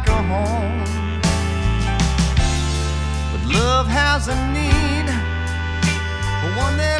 like a home. But love has a need for one that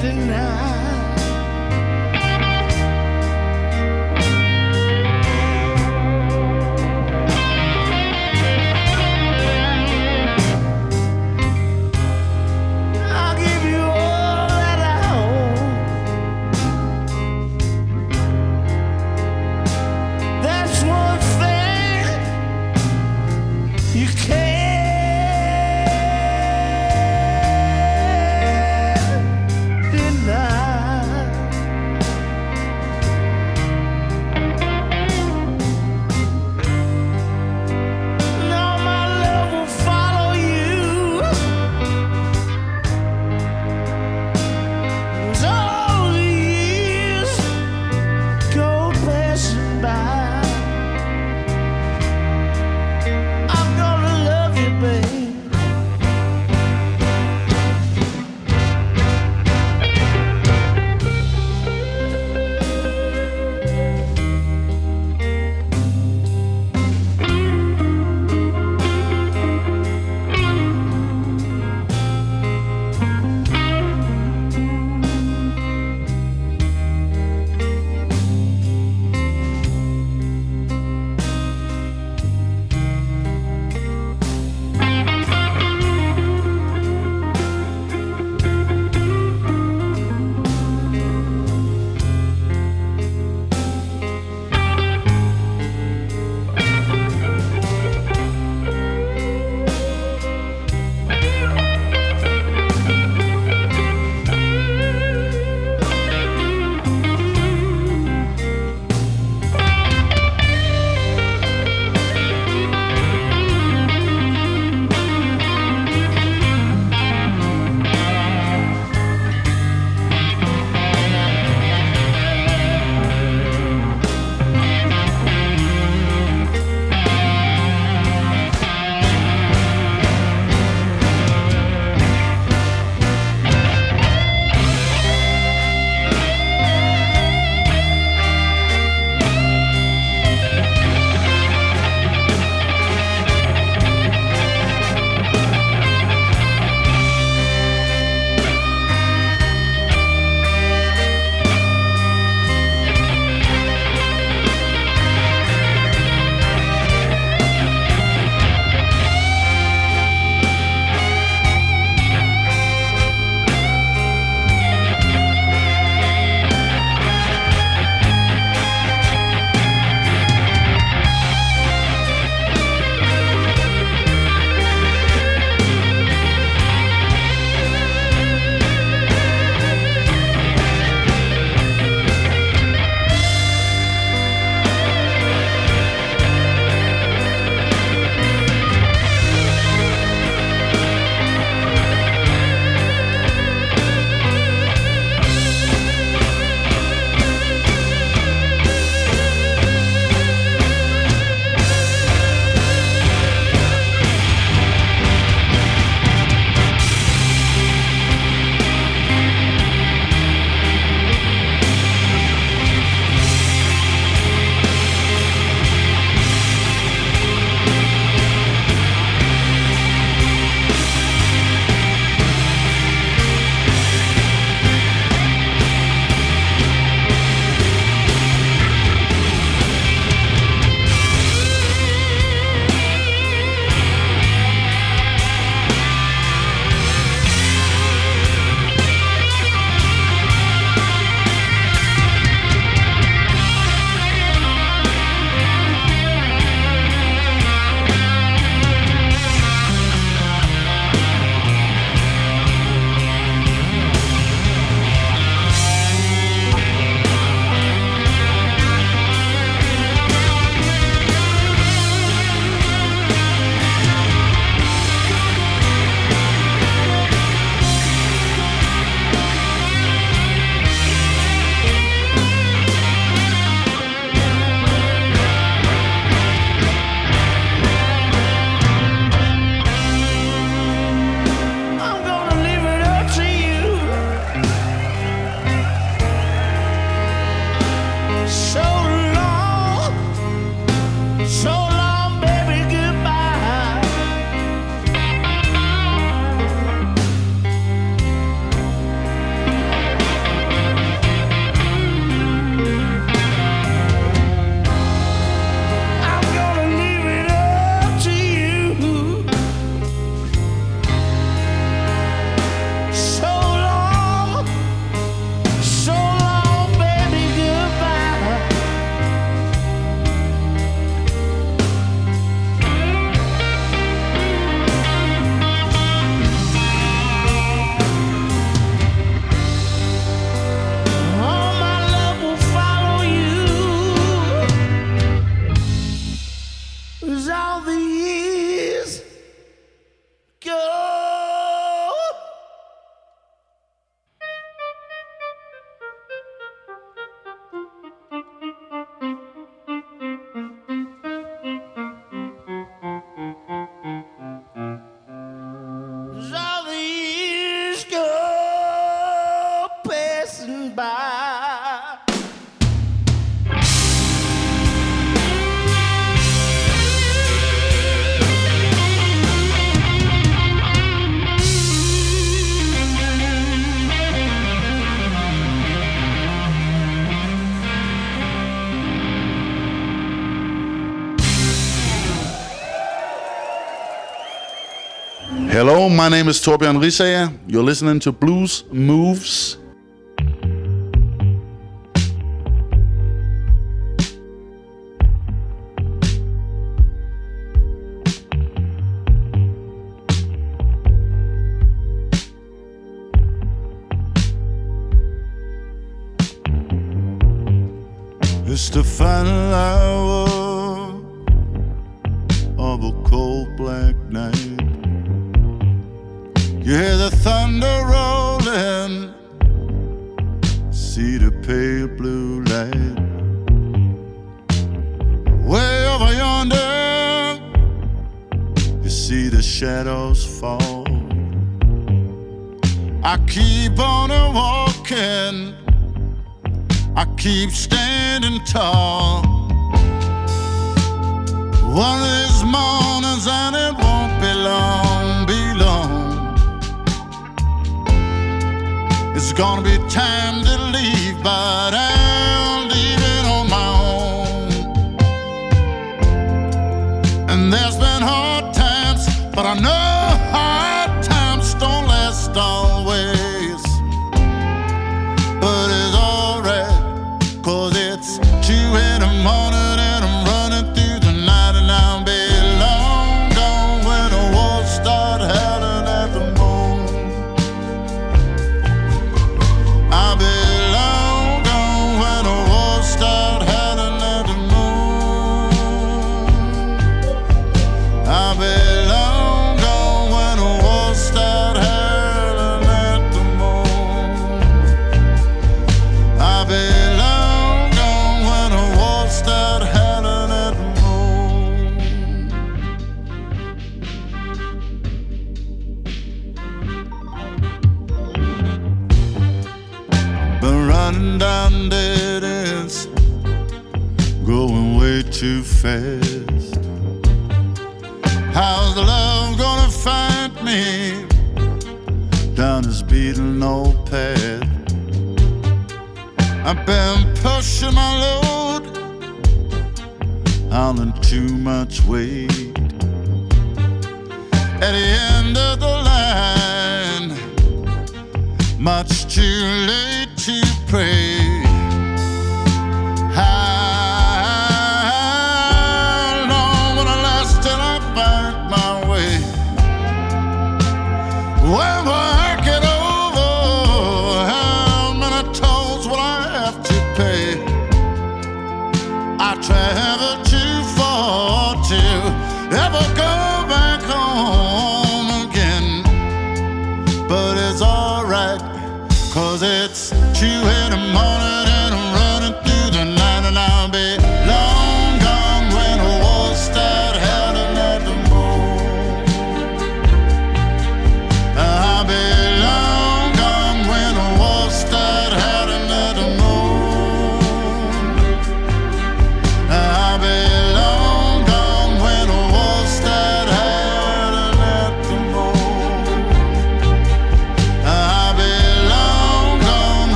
deny. my name is Torbjörn Risager. You're listening to Bluesmoose. It's gonna be time to leave, but I'm leaving on my own. And there's been hard times, but I know. I've been pushing my load hauling too much weight. At the end of the line, much too late to pray. Travel too far to ever go.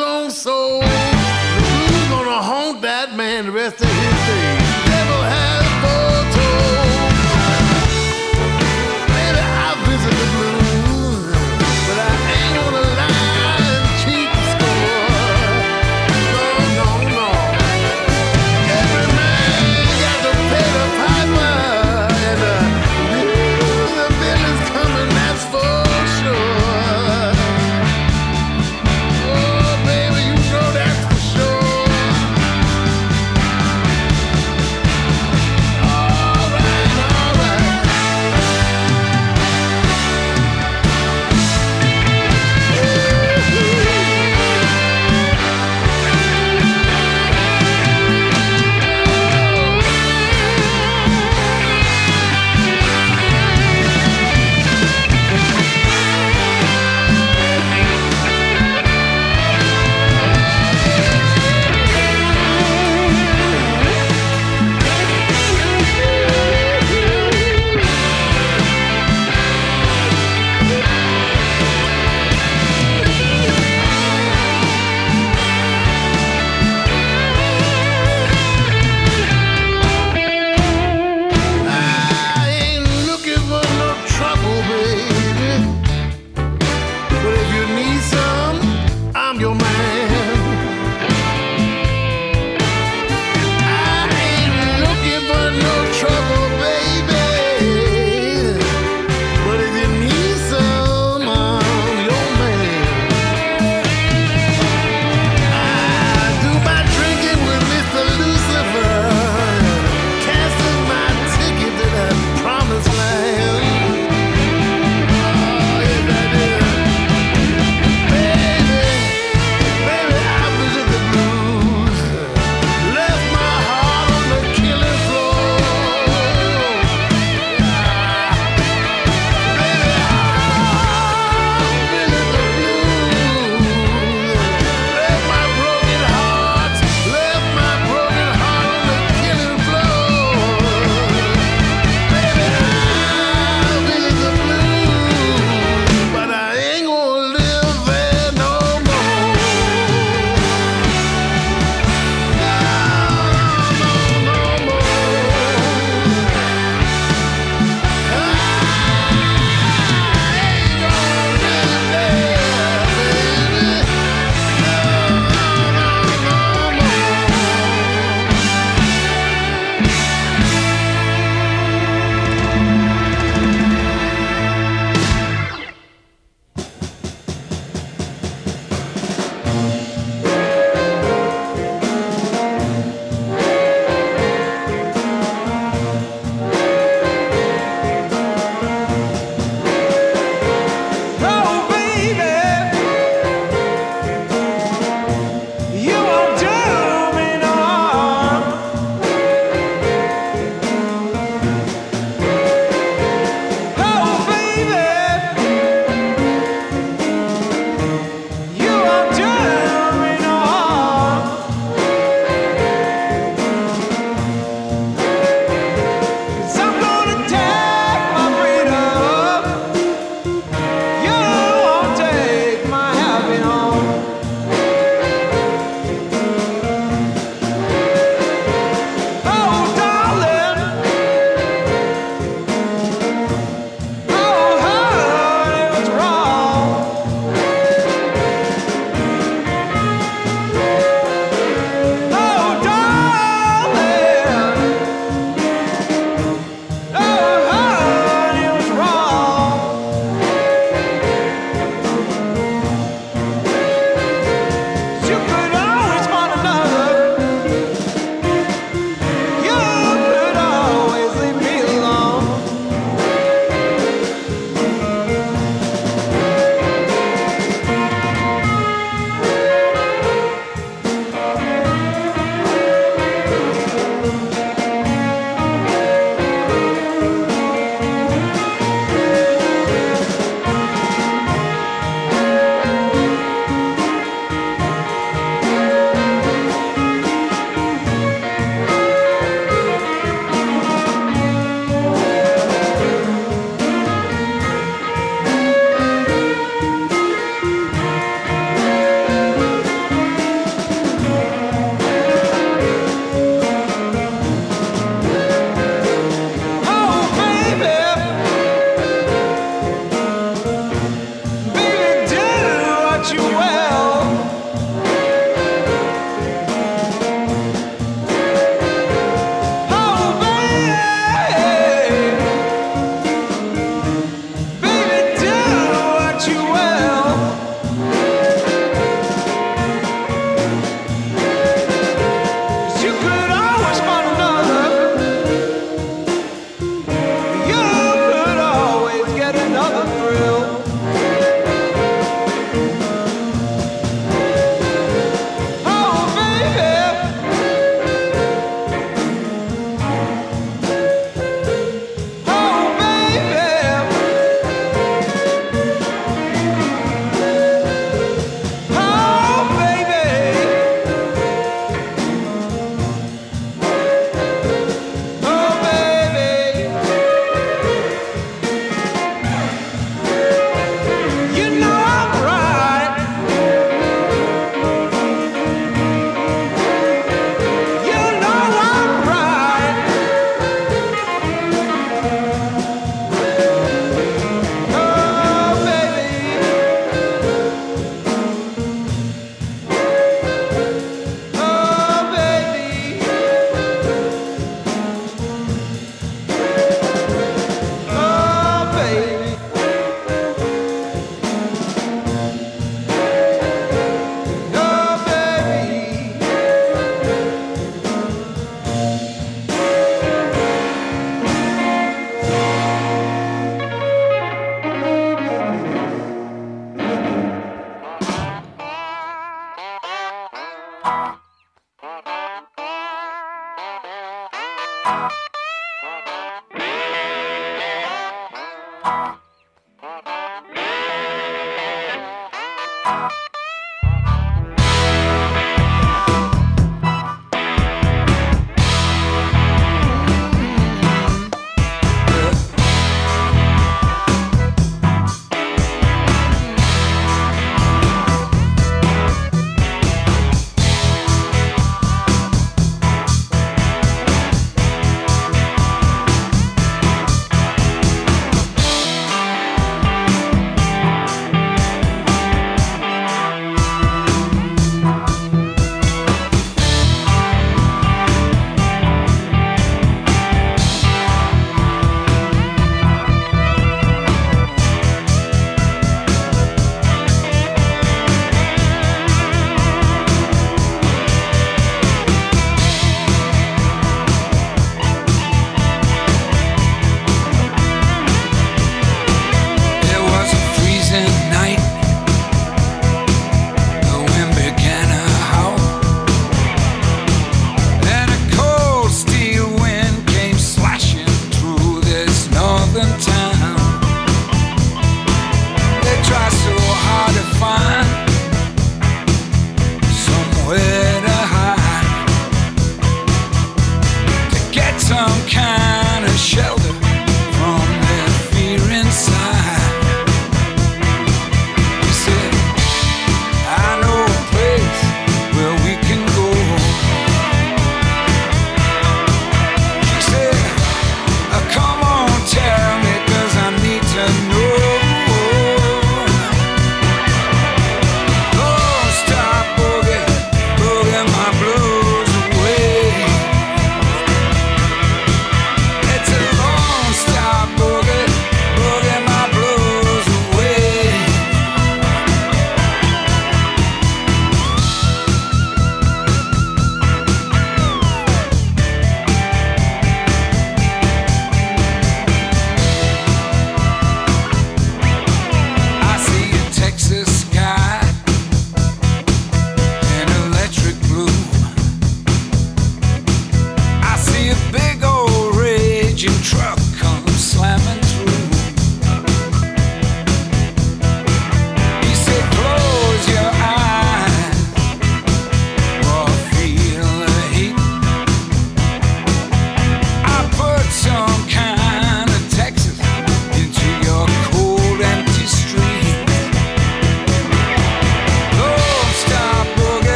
his own soul. The blues gonna haunt that man the rest of his days.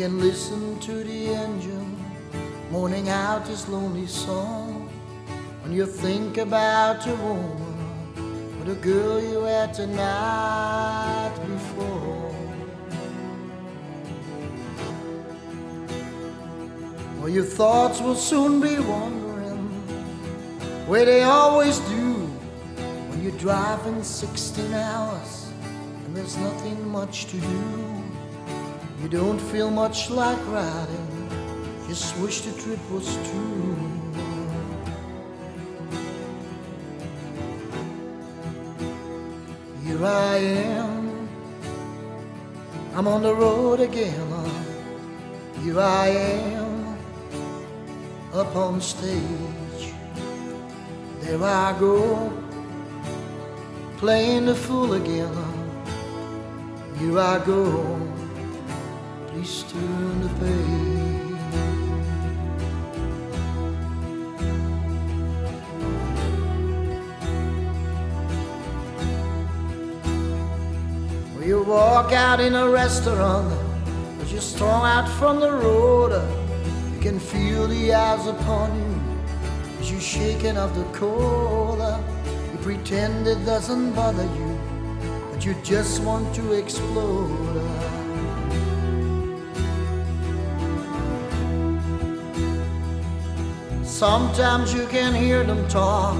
Can listen to the engine mourning out his lonely song when you think about a woman or the girl you had the night before. Well, your thoughts will soon be wandering where they always do when you're driving 16 hours and there's nothing much to do. You don't feel much like riding, just wish the trip was true. Here I am, I'm on the road again. Here I am, up on stage. There I go, playing the fool again. Here I go, You walk out in a restaurant as you're strung out from the road. You can feel the eyes upon you as you're shaking off the cold. You pretend it doesn't bother you, but you just want to explode. Sometimes you can hear them talk,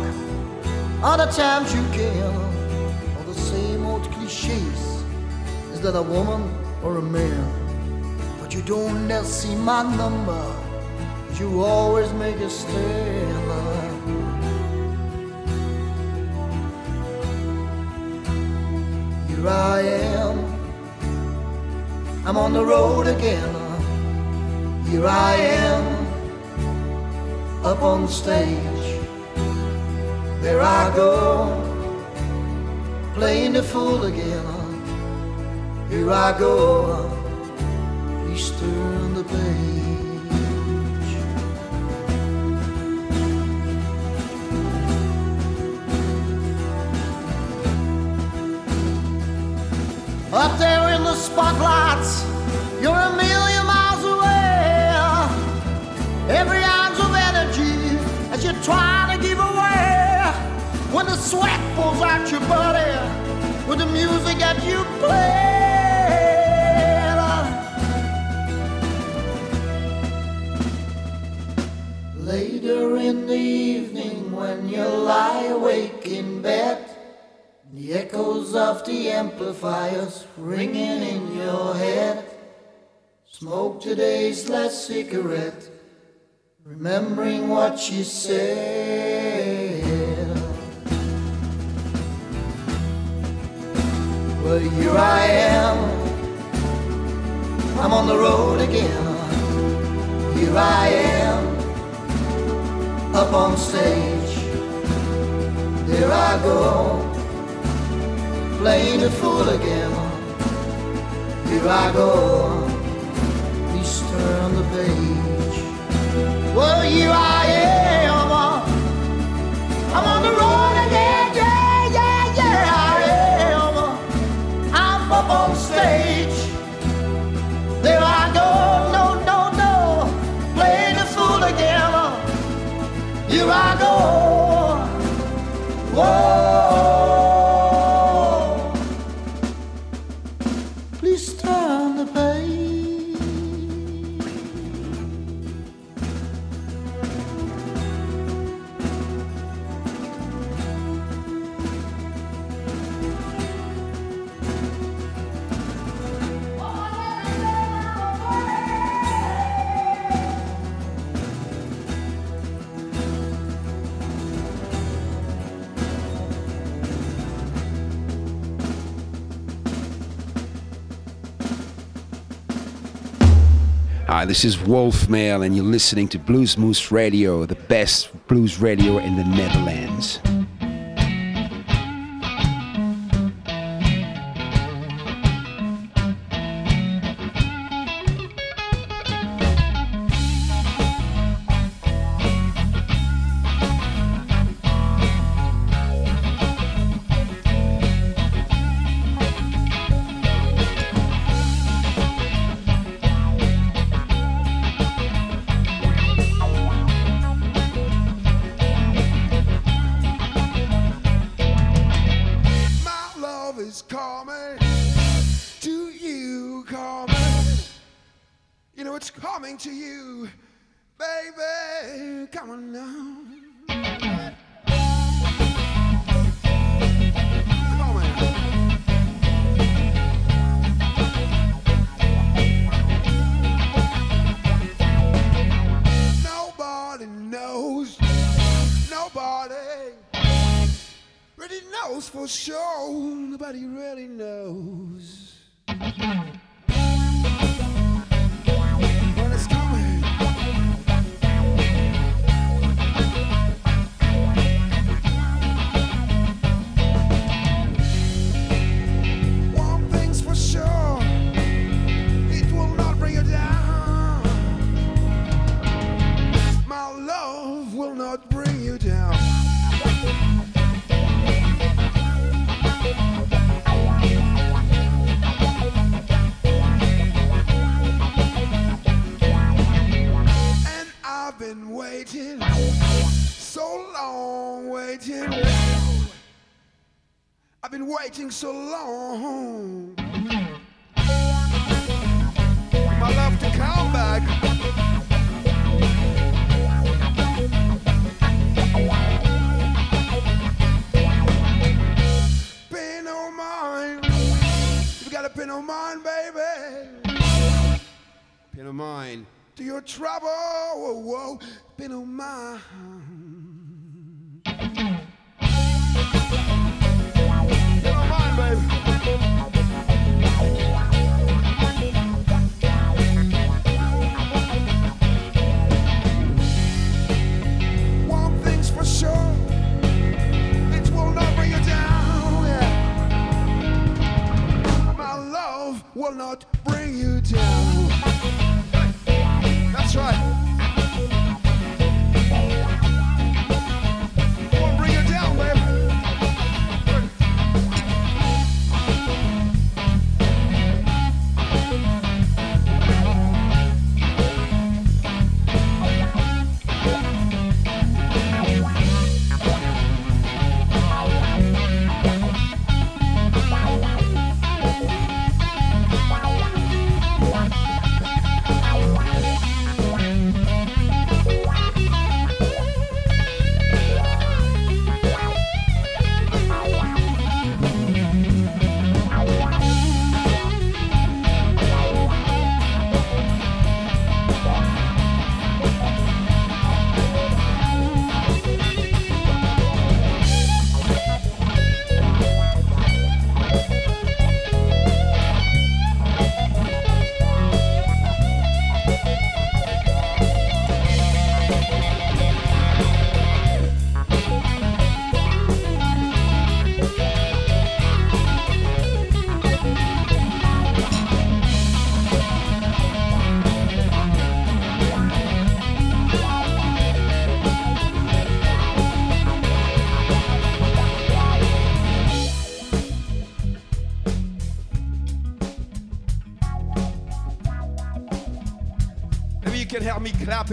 other times you can. All the same old cliches is that a woman or a man? But you don't never see my number, you always make a stand. Here I am, I'm on the road again. Here I am, up on the stage. There I go, playing the fool again. Here I go, please turn the page. Up there in the spotlights, you're a million miles away. Every trying to give away. When the sweat pulls out your body with the music that you play. Later in the evening, when you lie awake in bed, the echoes of the amplifiers ringing in your head. Smoke today's last cigarette, remembering what she said. Well, here I am, I'm on the road again. Here I am, up on stage. There I go playing the fool again. Here I go, please turn the page. Well, I am, I'm on the road again, yeah, yeah, yeah, I am. I'm up on stage. There I this is Wolf Mail, and you're listening to Bluesmoose Radio, the best blues radio in the Netherlands. waiting so long. My love to come back. Pin on mine. You got a pin on mine, baby. Pin on mine. To your trouble. Whoa, whoa. Pin on mine. will not bring you down. That's right.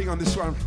on this one.